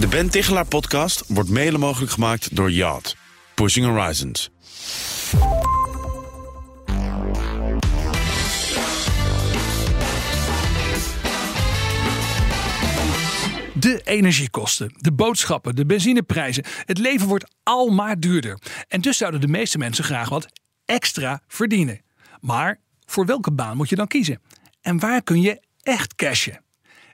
De Ben Tichelaar podcast wordt mede mogelijk gemaakt door Yacht. Pushing Horizons. De energiekosten, de boodschappen, de benzineprijzen. Het leven wordt al maar duurder. En dus zouden de meeste mensen graag wat extra verdienen. Maar voor welke baan moet je dan kiezen? En waar kun je echt cashen?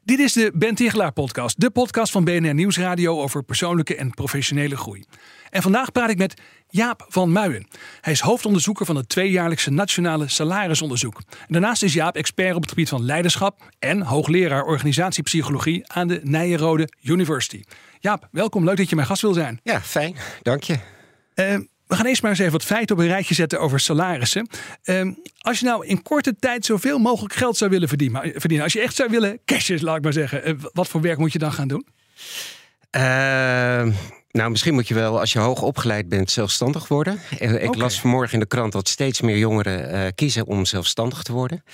Dit is de Ben Tichelaar podcast, de podcast van BNR Nieuwsradio over persoonlijke en professionele groei. En vandaag praat ik met Jaap van Muijen. Hij is hoofdonderzoeker van het tweejaarlijkse Nationale Salarisonderzoek. Daarnaast is Jaap expert op het gebied van leiderschap en hoogleraar organisatiepsychologie aan de Nijenrode University. Jaap, welkom. Leuk dat je mijn gast wil zijn. Ja, fijn. Dank je. Uh, we gaan eerst maar eens even wat feiten op een rijtje zetten over salarissen. Uh, als je nou in korte tijd zoveel mogelijk geld zou willen verdienen, als je echt zou willen cashen, laat ik maar zeggen, uh, wat voor werk moet je dan gaan doen? Ehm, nou, misschien moet je wel, als je hoog opgeleid bent, zelfstandig worden. Ik okay. las vanmorgen in de krant dat steeds meer jongeren uh, kiezen om zelfstandig te worden.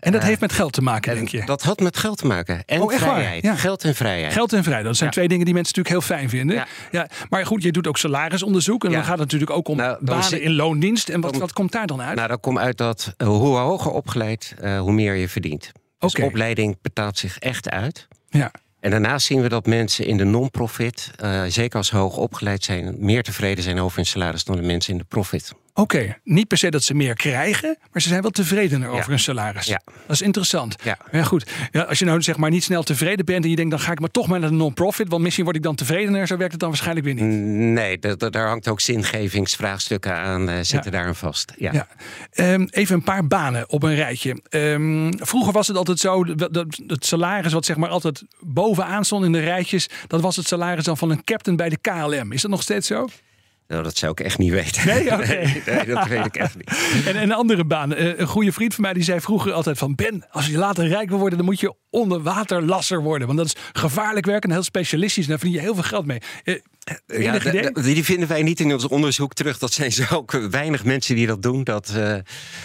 En dat uh, heeft met geld te maken, denk je? Dat had met geld te maken. En oh, vrijheid. Ja. Geld en vrijheid. Geld en vrijheid. Dat zijn ja. twee dingen die mensen natuurlijk heel fijn vinden. Ja. ja. Maar goed, je doet ook salarisonderzoek. En dan gaat het natuurlijk ook om nou, banen zit, in loondienst. En wat, dan, wat komt daar dan uit? Nou, dat komt uit dat uh, hoe hoger opgeleid, uh, hoe meer je verdient. Dus okay. opleiding betaalt zich echt uit. Ja. En daarnaast zien we dat mensen in de non-profit, uh, zeker als hoog opgeleid zijn, meer tevreden zijn over hun salaris dan de mensen in de profit. Oké, okay. niet per se dat ze meer krijgen, maar ze zijn wel tevredener over ja. hun salaris. Ja. Dat is interessant. Ja. ja goed. Ja, als je nou zeg maar niet snel tevreden bent en je denkt dan ga ik maar toch maar naar de non-profit, want misschien word ik dan tevredener, zo werkt het dan waarschijnlijk weer niet. Nee, daar hangt ook zingevingsvraagstukken aan, uh, zitten daarin vast. Ja. ja. Um, even een paar banen op een rijtje. Um, vroeger was het altijd zo, dat het salaris wat zeg maar altijd bovenaan stond in de rijtjes, dat was het salaris dan van een captain bij de KLM. Is dat nog steeds zo? Nou, dat zou ik echt niet weten. Nee, okay. nee, nee dat weet ik echt niet. En een andere baan. Een goede vriend van mij die zei vroeger altijd van... Ben, als je later rijk wil worden, dan moet je onderwaterlasser worden. Want dat is gevaarlijk werk en heel specialistisch. En daar verdien je heel veel geld mee. Ja, die vinden wij niet in ons onderzoek terug. Dat zijn zo weinig mensen die dat doen. Dat, uh,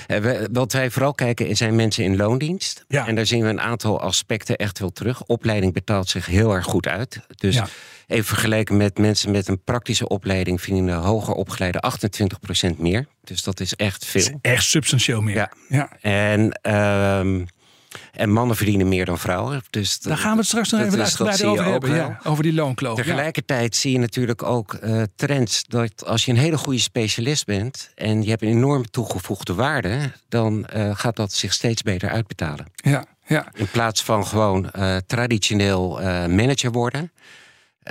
we, wat wij vooral kijken zijn mensen in loondienst. Ja. En daar zien we een aantal aspecten echt wel terug. Opleiding betaalt zich heel erg goed uit. Dus ja. even vergeleken met mensen met een praktische opleiding... verdienen hoger opgeleide 28% meer. Dus dat is echt veel. Is echt substantieel meer. Ja. ja. En... Uh, en mannen verdienen meer dan vrouwen. Dus Daar gaan we het straks nog even uitgebreid over hebben. Ja, over die loonkloof. Tegelijkertijd ja. zie je natuurlijk ook uh, trends. Dat als je een hele goede specialist bent. en je hebt een enorm toegevoegde waarde. dan uh, gaat dat zich steeds beter uitbetalen. Ja, ja. In plaats van gewoon uh, traditioneel manager worden.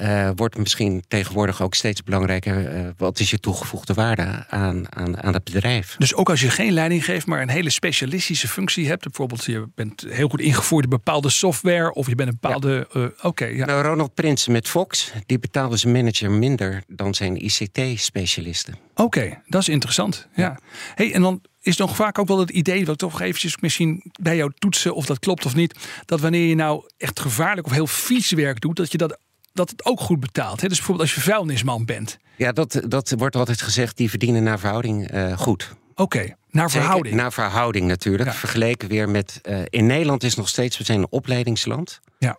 Uh, wordt misschien tegenwoordig ook steeds belangrijker. Uh, wat is je toegevoegde waarde aan, aan, aan het bedrijf? Dus ook als je geen leiding geeft, maar een hele specialistische functie hebt. Bijvoorbeeld, je bent heel goed ingevoerd in bepaalde software. of je bent een bepaalde. Ja. Uh, Oké. Okay, ja. Nou, Ronald Prins met Fox, die betaalde zijn manager minder dan zijn ICT-specialisten. Oké, okay, dat is interessant. Ja. ja. Hey, en dan is nog vaak ook wel het idee, wat toch eventjes misschien bij jou toetsen of dat klopt of niet. Dat wanneer je nou echt gevaarlijk of heel vies werk doet, dat je dat dat het ook goed betaalt. Hè? Dus bijvoorbeeld als je vuilnisman bent. Ja, dat, dat wordt altijd gezegd, die verdienen naar verhouding uh, goed. Oké, okay, naar verhouding. Zeker, naar verhouding natuurlijk. Ja. Vergeleken weer met... Uh, in Nederland is nog steeds, we zijn een opleidingsland. Ja.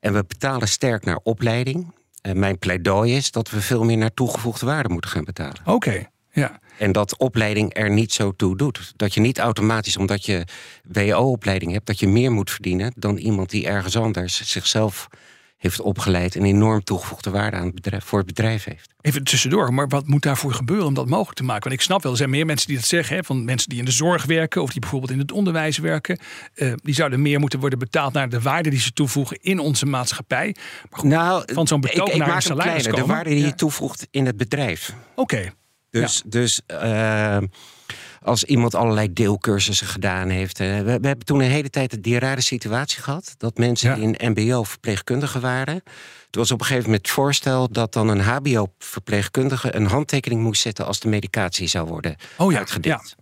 En we betalen sterk naar opleiding. Uh, mijn pleidooi is dat we veel meer naar toegevoegde waarde moeten gaan betalen. Oké, okay, ja. En dat opleiding er niet zo toe doet. Dat je niet automatisch, omdat je WO-opleiding hebt... dat je meer moet verdienen dan iemand die ergens anders zichzelf heeft opgeleid en enorm toegevoegde waarde aan het bedrijf, voor het bedrijf heeft. Even tussendoor, maar wat moet daarvoor gebeuren om dat mogelijk te maken? Want ik snap wel, er zijn meer mensen die dat zeggen, hè, van mensen die in de zorg werken of die bijvoorbeeld in het onderwijs werken. Uh, die zouden meer moeten worden betaald naar de waarde die ze toevoegen in onze maatschappij. Maar goed, nou, van zo'n betoog ik, ik naar maak een salaris kleiner, De waarde die ja. je toevoegt in het bedrijf. Oké. Okay. Dus, ja. dus uh, als iemand allerlei deelcursussen gedaan heeft. We, we, hebben toen een hele tijd die rare situatie gehad. Dat mensen Ja. die in MBO verpleegkundige waren. Er was op een gegeven moment het voorstel dat dan een HBO-verpleegkundige een handtekening moest zetten als de medicatie zou worden Oh ja, uitgedeeld.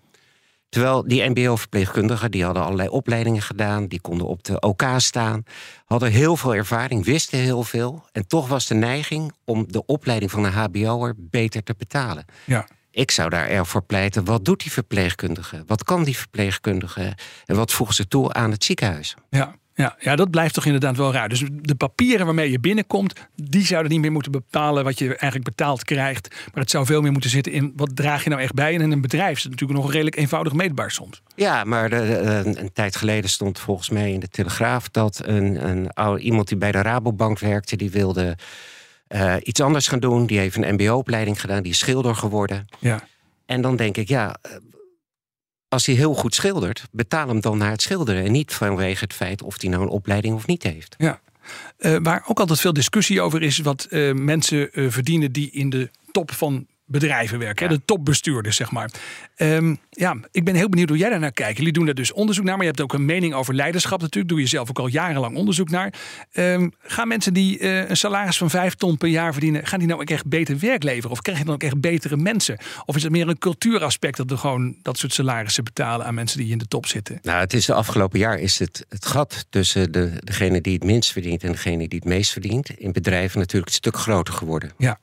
Terwijl die MBO-verpleegkundigen, die hadden allerlei opleidingen gedaan, die konden op de OK staan, hadden heel veel ervaring, wisten heel veel. En toch was de neiging om de opleiding van een HBO'er beter te betalen. Ja. Ik zou daar erg voor pleiten. Wat doet die verpleegkundige? Wat kan die verpleegkundige? En wat voegt ze toe aan het ziekenhuis? Ja, Ja, ja, dat blijft toch inderdaad wel raar. Dus de papieren waarmee je binnenkomt, die zouden niet meer moeten bepalen wat je eigenlijk betaald krijgt. Maar het zou veel meer moeten zitten in wat draag je nou echt bij. En in een bedrijf is het natuurlijk nog redelijk eenvoudig meetbaar soms. Ja, maar de, een, een, tijd geleden stond volgens mij in de Telegraaf dat een, een oude, iemand die bij de Rabobank werkte, die wilde uh, iets anders gaan doen. Die heeft een MBO-opleiding gedaan, die is schilder geworden. Ja. En dan denk ik, ja, als hij heel goed schildert, betaal hem dan naar het schilderen. En niet vanwege het feit of hij nou een opleiding of niet heeft. Ja. Uh, waar ook altijd veel discussie over is wat uh, mensen verdienen die in de top van bedrijven werken. De topbestuurders, zeg maar. Um, ja, ik ben heel benieuwd hoe jij daar naar kijkt. Jullie doen daar dus onderzoek naar, maar je hebt ook een mening over leiderschap natuurlijk. Doe je zelf ook al jarenlang onderzoek naar. Um, gaan mensen die uh, een salaris van vijf ton per jaar verdienen, gaan die nou ook echt beter werk leveren? Of krijg je dan ook echt betere mensen? Of is het meer een cultuuraspect dat we gewoon dat soort salarissen betalen aan mensen die in de top zitten? Nou, het is de afgelopen jaar is het, het gat tussen de, degene die het minst verdient en degene die het meest verdient in bedrijven natuurlijk een stuk groter geworden. Ja.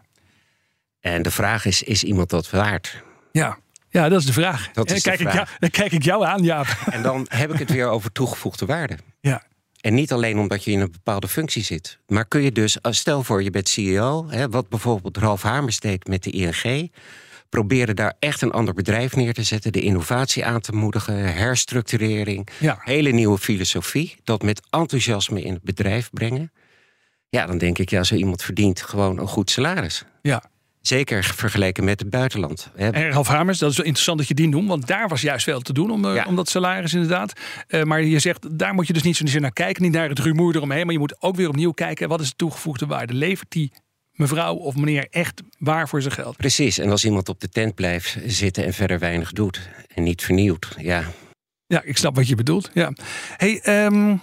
En de vraag is, is iemand dat waard? Ja, ja dat is de vraag. Dat is kijk de vraag. Ik jou, dan kijk ik jou aan, Jaap. En dan heb ik het weer over toegevoegde waarde. Ja. En niet alleen omdat je in een bepaalde functie zit. Maar kun je dus, stel voor je bent CEO, hè, wat bijvoorbeeld Ralf Hamers deed met de ING. Proberen daar echt een ander bedrijf neer te zetten, de innovatie aan te moedigen, herstructurering, Ja. hele nieuwe filosofie, dat met enthousiasme in het bedrijf brengen. Ja, dan denk ik, ja, zo iemand verdient gewoon een goed salaris. Ja. Zeker vergeleken met het buitenland. En Ralf Hamers, dat is wel interessant dat je die noemt, want daar was juist veel te doen om, eh, Ja. om dat salaris inderdaad. Eh, maar je zegt, daar moet je dus niet zozeer naar kijken, niet naar het rumoer eromheen, maar je moet ook weer opnieuw kijken, wat is de toegevoegde waarde? Levert die mevrouw of meneer echt waar voor zijn geld? Precies, en als iemand op de tent blijft zitten en verder weinig doet en niet vernieuwt, ja, Ja, ik snap wat je bedoelt. Ja. Hey, ehm,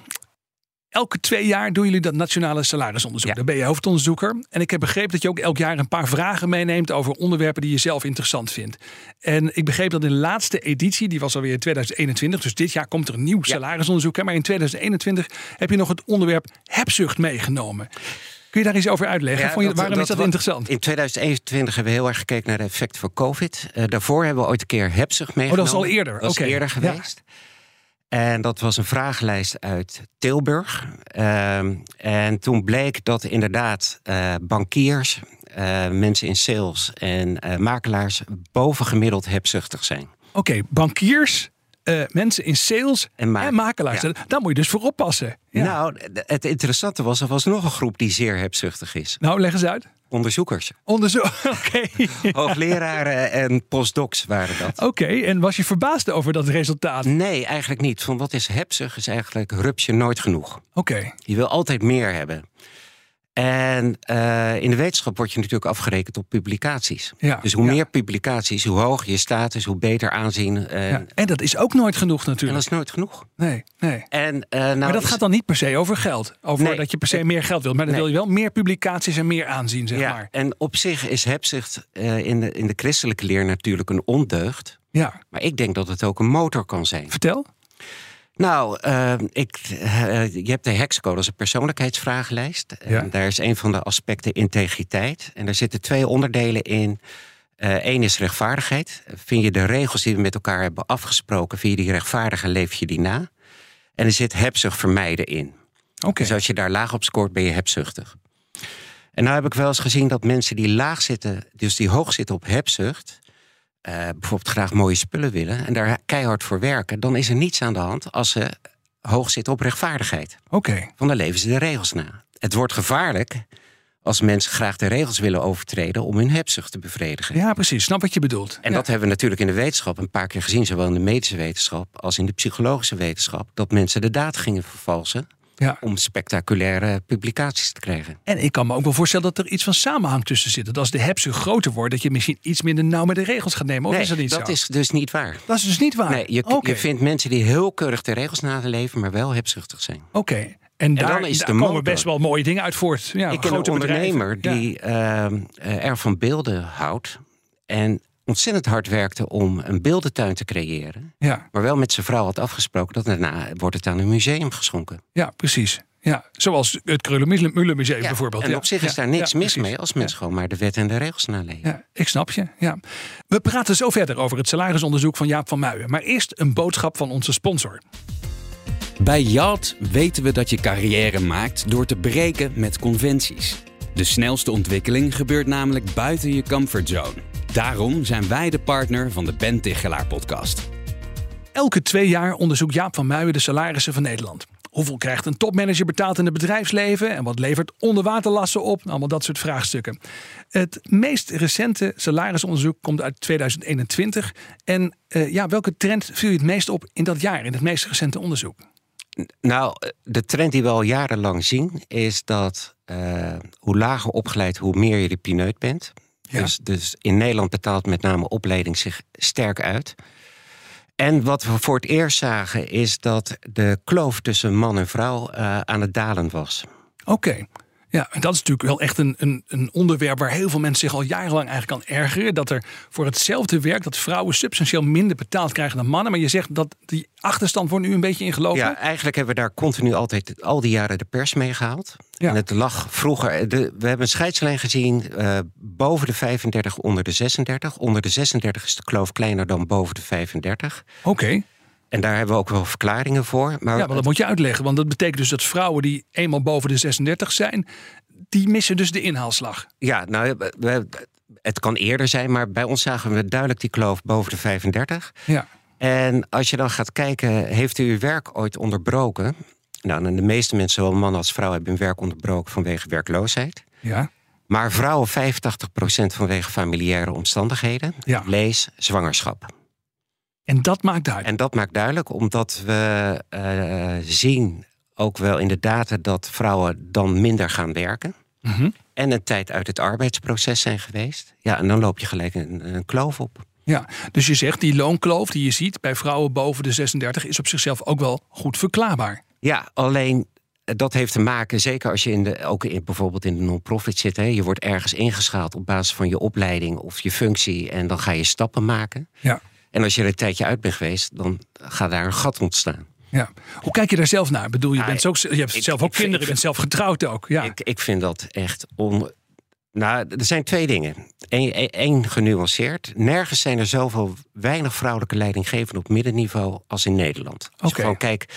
elke twee jaar doen jullie dat nationale salarisonderzoek. Ja. Daar ben je hoofdonderzoeker. En ik heb begrepen dat je ook elk jaar een paar vragen meeneemt over onderwerpen die je zelf interessant vindt. En ik begreep dat in de laatste editie, die was alweer in 2021, dus dit jaar komt er een nieuw Ja. salarisonderzoek. Maar in 2021 heb je nog het onderwerp hebzucht meegenomen. Kun je daar iets over uitleggen? Ja, Vond je, dat- waarom is dat interessant? In 2021 hebben we heel erg gekeken naar de effecten van COVID. Eh, daarvoor hebben we ooit een keer hebzucht Oh, meegenomen. dat is al eerder. Dat is eerder Ja. En dat was een vragenlijst uit Tilburg. Ehm, en toen bleek dat inderdaad eh, bankiers, eh, mensen in sales en eh, makelaars bovengemiddeld hebzuchtig zijn. Oké, bankiers, eh, mensen in sales En ma- en makelaars. Ja. Daar moet je dus voor oppassen. Ja. Nou, het interessante was, er was nog een groep die zeer hebzuchtig is. Nou, leg eens uit. Onderzoekers. Onderzoek. Oké. Hoogleraren en postdocs waren dat. Oké, en was je verbaasd over dat resultaat? Nee, eigenlijk niet. Van wat is hebzig is eigenlijk rupsje nooit genoeg. Oké. Je wil altijd meer hebben. En eh, in de wetenschap word je natuurlijk afgerekend op publicaties. Ja, Dus hoe ja. meer publicaties, hoe hoger je status, hoe beter aanzien. En, Ja. En dat is ook nooit genoeg en dat natuurlijk. is nooit genoeg. Nee, nee. En, eh, nou Maar dat is- gaat dan niet per se over geld. Over Nee. dat je per se meer geld wilt. Maar dan Nee. wil je wel meer publicaties en meer aanzien, zeg ja, maar. En op zich is hebzucht eh, in, de, in de christelijke leer natuurlijk een ondeugd. Ja. Maar ik denk dat het ook een motor kan zijn. Vertel. Nou, eh, ik, eh, je hebt de Hexcode als een persoonlijkheidsvragenlijst. Ja. En daar is een van de aspecten integriteit. En daar zitten twee onderdelen in. Eén is rechtvaardigheid. Vind je de regels die we met elkaar hebben afgesproken, vind je die rechtvaardig en leef je die na? En er zit hebzucht vermijden in. Oké. Dus als je daar laag op scoort, ben je hebzuchtig. En nou heb ik wel eens gezien dat mensen die laag zitten, dus die hoog zitten op hebzucht, eh, bijvoorbeeld graag mooie spullen willen en daar keihard voor werken, dan is er niets aan de hand als ze hoog zitten op rechtvaardigheid. Oké. Want dan leven ze de regels na. Het wordt gevaarlijk als mensen graag de regels willen overtreden om hun hebzucht te bevredigen. Ja, precies. Snap wat je bedoelt. En Ja. dat hebben we natuurlijk in de wetenschap een paar keer gezien, zowel in de medische wetenschap als in de psychologische wetenschap, dat mensen de data gingen vervalsen Ja. om spectaculaire publicaties te krijgen. En ik kan me ook wel voorstellen dat er iets van samenhang tussen zit. Dat als de hebzucht groter wordt, dat je misschien iets minder nauw met de regels gaat nemen. Of is dat niet zo? is dus niet waar. Dat is dus niet waar. Nee, je, je vindt mensen die heel keurig de regels naleven, maar wel hebzuchtig zijn. Oké. En daar, dan is daar de komen best wel mooie dingen uit voort. Ja, ik ken grote een ondernemer bedrijven. Ja. die ehm, eh, erg van beelden houdt. En ontzettend hard werkte om een beeldentuin te creëren. Ja, Maar wel met zijn vrouw had afgesproken dat daarna wordt het aan een museum geschonken. ja, precies. Ja, zoals het Krullenmullen Museum Ja, bijvoorbeeld. en Ja, op zich is ja, daar niks ja, mis precies. mee als mensen gewoon maar de wet en de regels naleven. Ja, ik snap je. Ja. We praten zo verder over het salarisonderzoek van Jaap van Muijen. Maar eerst een boodschap van onze sponsor. Bij Yacht weten we dat je carrière maakt door te breken met conventies. De snelste ontwikkeling gebeurt namelijk buiten je comfortzone. Daarom zijn wij de partner van de Ben Tichelaar podcast. Elke twee jaar onderzoekt Jaap van Muijen de salarissen van Nederland. Hoeveel krijgt een topmanager betaald in het bedrijfsleven? En wat levert onderwaterlassen op? Allemaal dat soort vraagstukken. Het meest recente salarisonderzoek komt uit 2021. En uh, ja, welke trend viel je het meest op in dat jaar, in het meest recente onderzoek? Nou, de trend die we al jarenlang zien is dat uh, hoe lager opgeleid, hoe meer je de pineut bent. Ja. Dus, dus in Nederland betaalt met name opleiding zich sterk uit. En wat we voor het eerst zagen is dat de kloof tussen man en vrouw uh, aan het dalen was. Oké. Ja, en dat is natuurlijk wel echt een, een, een, onderwerp waar heel veel mensen zich al jarenlang eigenlijk aan ergeren. Dat er voor hetzelfde werk dat vrouwen substantieel minder betaald krijgen dan mannen. Maar je zegt dat die achterstand wordt nu een beetje ingelopen. Ja, eigenlijk hebben we daar continu altijd al die jaren de pers mee gehaald. Ja. En het lag vroeger. De, we hebben een scheidslijn gezien uh, boven de 35, onder de 36. Onder de 36 is de kloof kleiner dan boven de 35. Oké. Okay. En daar hebben we ook wel verklaringen voor. Maar ja, maar dat moet je uitleggen. Want dat betekent dus dat vrouwen die eenmaal boven de 36 zijn, die missen dus de inhaalslag. Ja, nou, het kan eerder zijn, maar bij ons zagen we duidelijk die kloof boven de 35. Ja. En als je dan gaat kijken, heeft u uw werk ooit onderbroken? Nou, de meeste mensen, zowel man als vrouw, hebben hun werk onderbroken vanwege werkloosheid. Ja. Maar vrouwen 85% vanwege familiaire omstandigheden. Ja. Lees zwangerschap. En dat maakt duidelijk. En dat maakt duidelijk omdat we uh, zien ook wel in de data dat vrouwen dan minder gaan werken. Mm -hmm. En een tijd uit het arbeidsproces zijn geweest. Ja, en dan loop je gelijk een, een kloof op. Ja, dus je zegt die loonkloof die je ziet bij vrouwen boven de 36 is op zichzelf ook wel goed verklaarbaar. Ja, alleen dat heeft te maken, zeker als je in de, ook in, bijvoorbeeld in de non-profit zit. Hè, je wordt ergens ingeschaald op basis van je opleiding of je functie. En dan ga je stappen maken. Ja. En als je er een tijdje uit bent geweest, dan gaat daar een gat ontstaan. Ja. Hoe kijk je daar zelf naar? Ik bedoel, je, bent ook, je hebt ik, zelf ook ik, kinderen, je bent zelf getrouwd ook. Ja. Ik, ik vind dat echt on. Nou, er zijn twee dingen. Eén genuanceerd. Nergens zijn er zoveel weinig vrouwelijke leidinggevenden op middenniveau als in Nederland. Als okay. je gewoon kijkt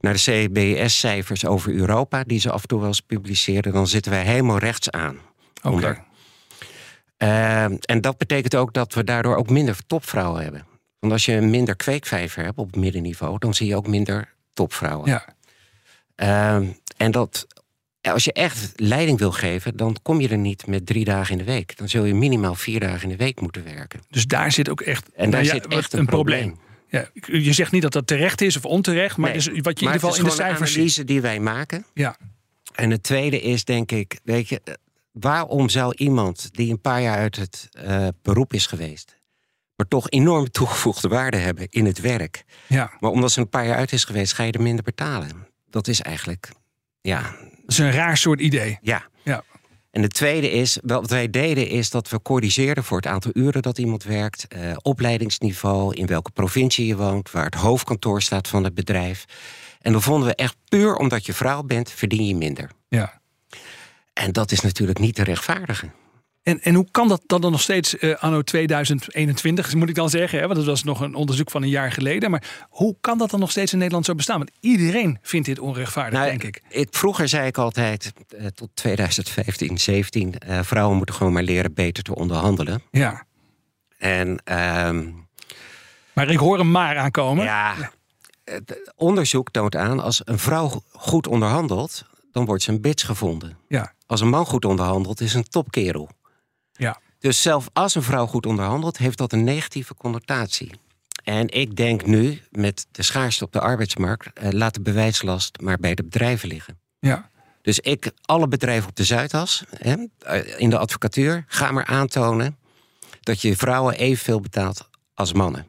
naar de CBS-cijfers over Europa, die ze af en toe wel eens publiceren, dan zitten wij helemaal rechts aan. Oké. Okay. Uh, en dat betekent ook dat we daardoor ook minder topvrouwen hebben. Want als je minder kweekvijver hebt op het middenniveau, dan zie je ook minder topvrouwen. Ja. Uh, en dat, als je echt leiding wil geven, dan kom je er niet met drie dagen in de week. Dan zul je minimaal vier dagen in de week moeten werken. Dus daar zit ook echt, en daar zit echt een, een probleem. probleem. Ja, je zegt niet dat dat terecht is of onterecht, maar Nee, dus wat je in ieder geval in de cijfers ziet. analyse die wij maken. Ja, En het tweede is, denk ik, weet je, waarom zou iemand die een paar jaar uit het eh, beroep is geweest, maar toch enorm toegevoegde waarde hebben in het werk, ja. maar omdat ze een paar jaar uit is geweest, ga je er minder betalen? Dat is eigenlijk, ja, dat is een raar soort idee. ja. Ja. En de tweede is, wat wij deden, is dat we corrigeerden voor het aantal uren dat iemand werkt, eh, opleidingsniveau, in welke provincie je woont, waar het hoofdkantoor staat van het bedrijf. En dan vonden we echt puur omdat je vrouw bent, verdien je minder. Ja. En dat is natuurlijk niet te rechtvaardigen. En, en hoe kan dat dan nog steeds eh, anno 2021, moet ik dan zeggen? Hè? Want dat was nog een onderzoek van een jaar geleden. Maar hoe kan dat dan nog steeds in Nederland zo bestaan? Want iedereen vindt dit onrechtvaardig, Nou, denk ik. Ik, vroeger zei ik altijd, eh, tot 2015, 17, eh, vrouwen moeten gewoon maar leren beter te onderhandelen. Ja. En ehm, Maar ik hoor hem maar aankomen. ja, het onderzoek toont aan, als een vrouw goed onderhandelt, dan wordt ze een bitch gevonden. Ja. Als een man goed onderhandelt, is een topkerel. Ja. Dus zelf als een vrouw goed onderhandelt, heeft dat een negatieve connotatie. En ik denk nu, met de schaarste op de arbeidsmarkt, eh, laat de bewijslast maar bij de bedrijven liggen. ja. Dus ik, alle bedrijven op de Zuidas, hè, eh, in de advocatuur, ga maar aantonen dat je vrouwen evenveel betaalt als mannen.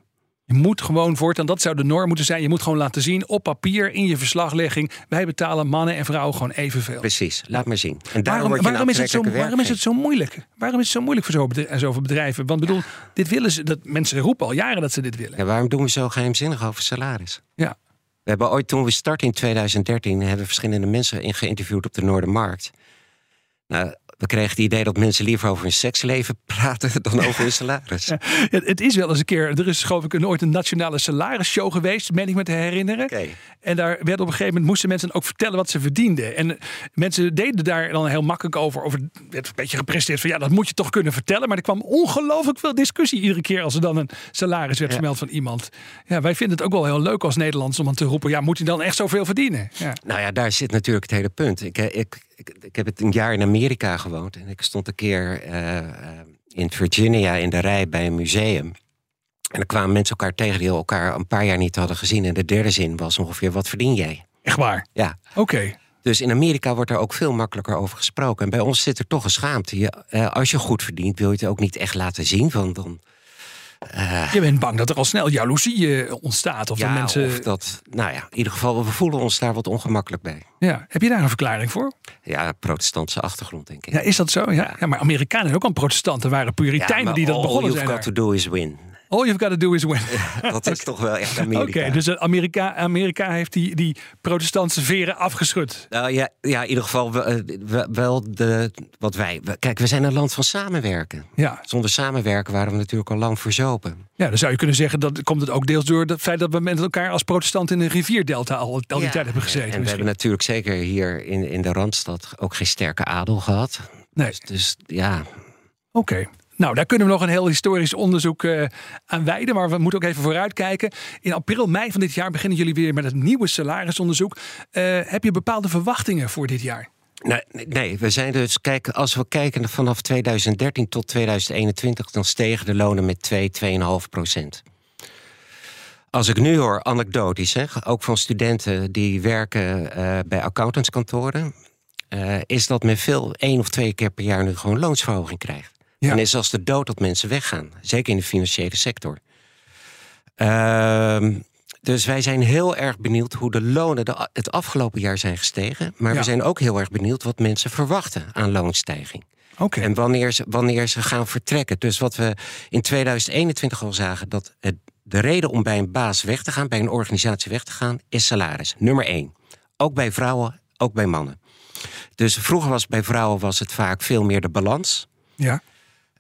Je moet gewoon voortaan, dat zou de norm moeten zijn. Je moet gewoon laten zien op papier, in je verslaglegging. Wij betalen mannen en vrouwen gewoon evenveel. Precies, laat maar zien. En daarom Waarom, is het zo, waarom is het zo moeilijk? Waarom is het zo moeilijk voor zoveel bedrijven? Want bedoel, dit willen ze, dat mensen roepen al jaren dat ze dit willen. Ja, waarom doen we zo geheimzinnig over salaris? Ja. We hebben ooit, toen we startten in 2013, hebben we verschillende mensen in geïnterviewd op de Noordermarkt. Nou, we kregen het idee dat mensen liever over hun seksleven praten dan over hun salaris. Ja, het is wel eens een keer. Er is geloof ik een, ooit een nationale salarisshow geweest, meen ik me te herinneren. En daar werd op een gegeven moment moesten mensen ook vertellen wat ze verdienden. En mensen deden daar dan heel makkelijk over. Over werd een beetje gepresteerd van ja, dat moet je toch kunnen vertellen. Maar er kwam ongelooflijk veel discussie iedere keer als er dan een salaris werd gemeld van iemand. Ja, wij vinden het ook wel heel leuk als Nederlands om dan te roepen: ja, moet hij dan echt zoveel verdienen? Ja. Nou ja, daar zit natuurlijk het hele punt. Ik, eh, ik, ik, ik heb het een jaar in Amerika gewoond en ik stond een keer eh, eh, in Virginia in de rij bij een museum. En dan kwamen mensen elkaar tegen die elkaar een paar jaar niet hadden gezien. En de derde zin was ongeveer: wat verdien jij? Echt waar? Ja. Oké. Dus in Amerika wordt er ook veel makkelijker over gesproken. En bij ons zit er toch een schaamte. Je, eh, als je goed verdient, wil je het ook niet echt laten zien. Van dan, Je bent bang dat er al snel jaloezie eh, ontstaat. Of dat ja, mensen. of dat, nou ja, in ieder geval, we voelen ons daar wat ongemakkelijk bij. Ja. Heb je daar een verklaring voor? Ja, protestantse achtergrond, denk ik. Ja, is dat zo? Ja, ja maar Amerikanen zijn ook al protestanten, waren Puritijnen maar die dat all begonnen you've zijn. got daar. to do is win. All you've got to do is win. Dat is toch wel echt Oké, Amerika. dus Amerika, Amerika heeft die, die protestantse veren afgeschud. Nou ja, ja, in ieder geval wel, eh, wel- de, wat wij... Kijk, we zijn een land van samenwerken. Ja. Zonder samenwerken waren we natuurlijk al lang verzopen. ja, dan zou je kunnen zeggen dat komt het ook deels door het feit dat we met elkaar als protestanten in een rivierdelta al, al die Ja, tijd hebben gezeten. En we misschien. hebben natuurlijk zeker hier in, in de Randstad ook geen sterke adel gehad. Nee, Dus ja, oké. Nou, daar kunnen we nog een heel historisch onderzoek eh, aan wijden. Maar we moeten ook even vooruitkijken. In april, mei van dit jaar beginnen jullie weer met het nieuwe salarisonderzoek. Eh, heb je bepaalde verwachtingen voor dit jaar? Nee, nee, we zijn dus, kijk, als we kijken vanaf 2013 tot 2021, dan stegen de lonen met 2, 2,5 procent. Als ik nu hoor, anekdotisch, hè, ook van studenten die werken eh, bij accountantskantoren, is dat men veel één of twee keer per jaar nu gewoon loonsverhoging krijgt. Ja. En is als de dood dat mensen weggaan, zeker in de financiële sector. Ehm, dus wij zijn heel erg benieuwd hoe de lonen de, het afgelopen jaar zijn gestegen. Maar Ja. we zijn ook heel erg benieuwd wat mensen verwachten aan loonstijging. Oké. En wanneer ze, wanneer ze gaan vertrekken. Dus wat we in 2021 al zagen, dat het, de reden om bij een baas weg te gaan, bij een organisatie weg te gaan, is salaris. Nummer één. Ook bij vrouwen, ook bij mannen. Dus vroeger was bij vrouwen was het vaak veel meer de balans. Ja.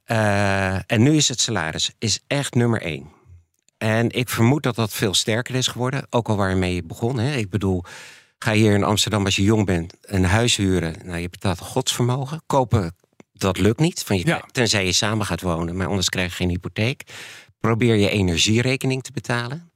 Eh, en nu is het salaris is echt nummer één. En ik vermoed dat dat veel sterker is geworden. Ook al waarmee je begon. Hè. Ik bedoel, ga hier in Amsterdam als je jong bent een huis huren. Nou, je betaalt godsvermogen. Kopen, dat lukt niet. Van je, Ja. Tenzij je samen gaat wonen, maar anders krijg je geen hypotheek. Probeer je energierekening te betalen.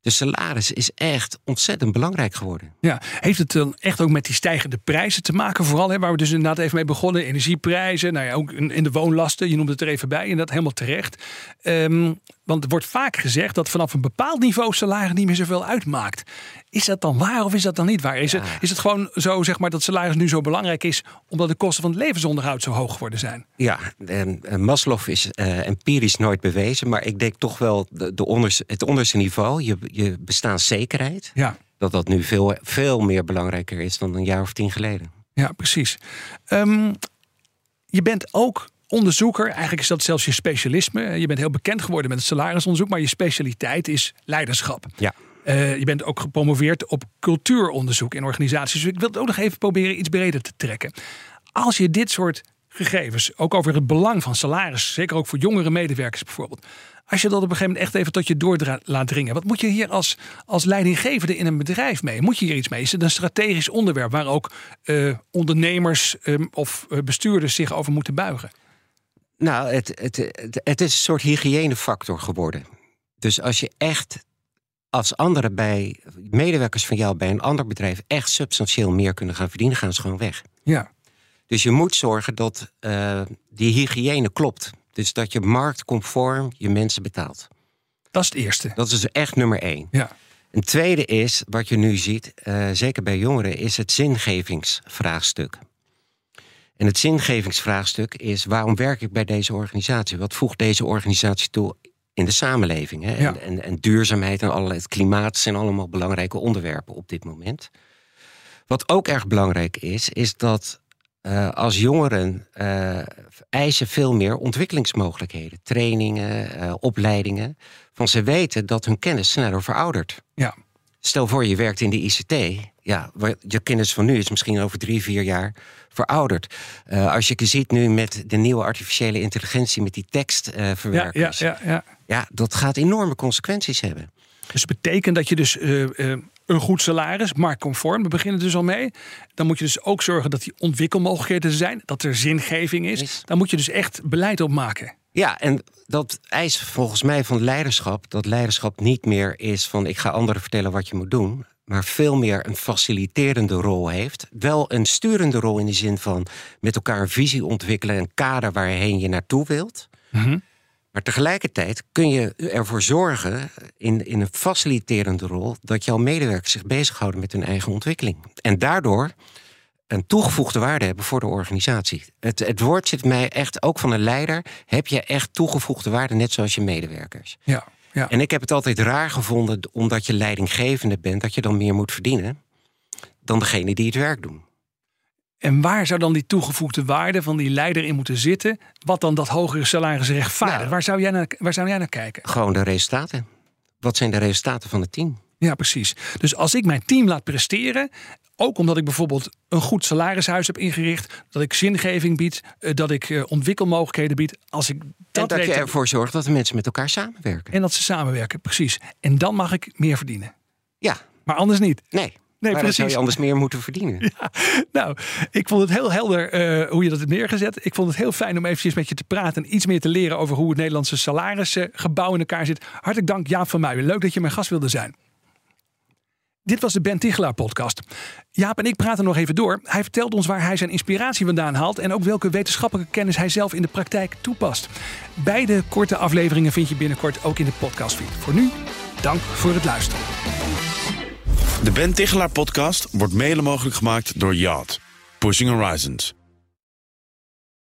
De salaris is echt ontzettend belangrijk geworden. Ja, heeft het dan echt ook met die stijgende prijzen te maken? Vooral hè, waar we dus inderdaad even mee begonnen. Energieprijzen, nou ja, ook in de woonlasten. Je noemde het er even bij en dat helemaal terecht. Ehm, want er wordt vaak gezegd dat vanaf een bepaald niveau salaris niet meer zoveel uitmaakt. Is dat dan waar of is dat dan niet waar? Is, het, is het gewoon zo zeg maar, dat salaris nu zo belangrijk is omdat de kosten van het levensonderhoud zo hoog geworden zijn? Ja, Maslow is eh, empirisch nooit bewezen, maar ik denk toch wel de, de onders, het onderste niveau, je, je bestaanszekerheid, Ja. dat dat nu veel, veel meer belangrijker is dan een jaar of tien geleden. Ja, precies. Ehm, je bent ook onderzoeker. Eigenlijk is dat zelfs je specialisme. Je bent heel bekend geworden met het salarisonderzoek, maar je specialiteit is leiderschap. Ja. Eh, je bent ook gepromoveerd op cultuuronderzoek in organisaties. Dus ik wil het ook nog even proberen iets breder te trekken. Als je dit soort gegevens, ook over het belang van salaris, zeker ook voor jongere medewerkers bijvoorbeeld. Als je dat op een gegeven moment echt even tot je door laat dringen. Wat moet je hier als, als leidinggevende in een bedrijf mee? Moet je hier iets mee? Is het een strategisch onderwerp waar ook eh, ondernemers ehm, of eh, bestuurders zich over moeten buigen? Nou, het, het, het, het is een soort hygiënefactor geworden. Dus als je echt als anderen bij medewerkers van jou bij een ander bedrijf echt substantieel meer kunnen gaan verdienen, gaan ze gewoon weg. Ja, Dus je moet zorgen dat eh, die hygiëne klopt. Dus dat je marktconform je mensen betaalt. dat is het eerste. Dat is echt nummer één. Ja, Een tweede is, wat je nu ziet, eh, zeker bij jongeren, is het zingevingsvraagstuk. En het zingevingsvraagstuk is: waarom werk ik bij deze organisatie? Wat voegt deze organisatie toe in de samenleving? Hè? Ja. En, en, en duurzaamheid en allerlei, het klimaat zijn allemaal belangrijke onderwerpen op dit moment. Wat ook erg belangrijk is, is dat eh, als jongeren eh, eisen veel meer ontwikkelingsmogelijkheden, trainingen, eh, opleidingen. Van ze weten dat hun kennis sneller veroudert. ja. Stel voor je werkt in de ICT. Ja, je kennis van nu is misschien over drie, vier jaar verouderd. Uh, als je ziet nu met de nieuwe artificiële intelligentie, met die tekstverwerkers. ja, ja, ja, ja. ja, dat gaat enorme consequenties hebben. Dus het betekent dat je dus uh, uh, een goed salaris, marktconform, we beginnen dus al mee. Dan moet je dus ook zorgen dat die ontwikkelmogelijkheden zijn, dat er zingeving is. is. Dan moet je dus echt beleid op maken. Ja, en dat eist volgens mij van leiderschap dat leiderschap niet meer is van ik ga anderen vertellen wat je moet doen, maar veel meer een faciliterende rol heeft. Wel een sturende rol in de zin van met elkaar een visie ontwikkelen, een kader waarheen je naartoe wilt. Mm Maar tegelijkertijd kun je ervoor zorgen, in, in een faciliterende rol, dat jouw medewerkers zich bezighouden met hun eigen ontwikkeling. En daardoor een toegevoegde waarde hebben voor de organisatie. Het, het woord zit mij echt, ook van een leider, heb je echt toegevoegde waarde, net zoals je medewerkers. Ja, ja. En ik heb het altijd raar gevonden, omdat je leidinggevende bent, dat je dan meer moet verdienen dan degene die het werk doen. En waar zou dan die toegevoegde waarde van die leider in moeten zitten? Wat dan dat hogere salaris rechtvaardigt? waar, zou jij naar, waar zou jij naar kijken? Gewoon de resultaten. Wat zijn de resultaten van het team? Ja, precies. Dus als ik mijn team laat presteren ook omdat ik bijvoorbeeld een goed salarishuis heb ingericht, dat ik zingeving bied, eh, dat ik eh, ontwikkelmogelijkheden bied. Als ik dat en dat je ervoor zorgt dat de mensen met elkaar samenwerken. En dat ze samenwerken, precies. En dan mag ik meer verdienen. Ja. Maar anders niet. Nee. Nee, maar precies. zou je anders meer moeten verdienen. Ja, nou, ik vond het heel helder uh, hoe je dat hebt neergezet. Ik vond het heel fijn om eventjes met je te praten en iets meer te leren over hoe het Nederlandse salarisgebouw in elkaar zit. Hartelijk dank Jaap van Muijen. Leuk dat je mijn gast wilde zijn. Dit was de Ben Tichelaar podcast. Jaap en ik praten nog even door. Hij vertelt ons waar hij zijn inspiratie vandaan haalt en ook welke wetenschappelijke kennis hij zelf in de praktijk toepast. Beide korte afleveringen vind je binnenkort ook in de podcastfeed. Voor nu, dank voor het luisteren. De Ben Tichelaar podcast wordt mede mogelijk gemaakt door Yacht. Pushing Horizons.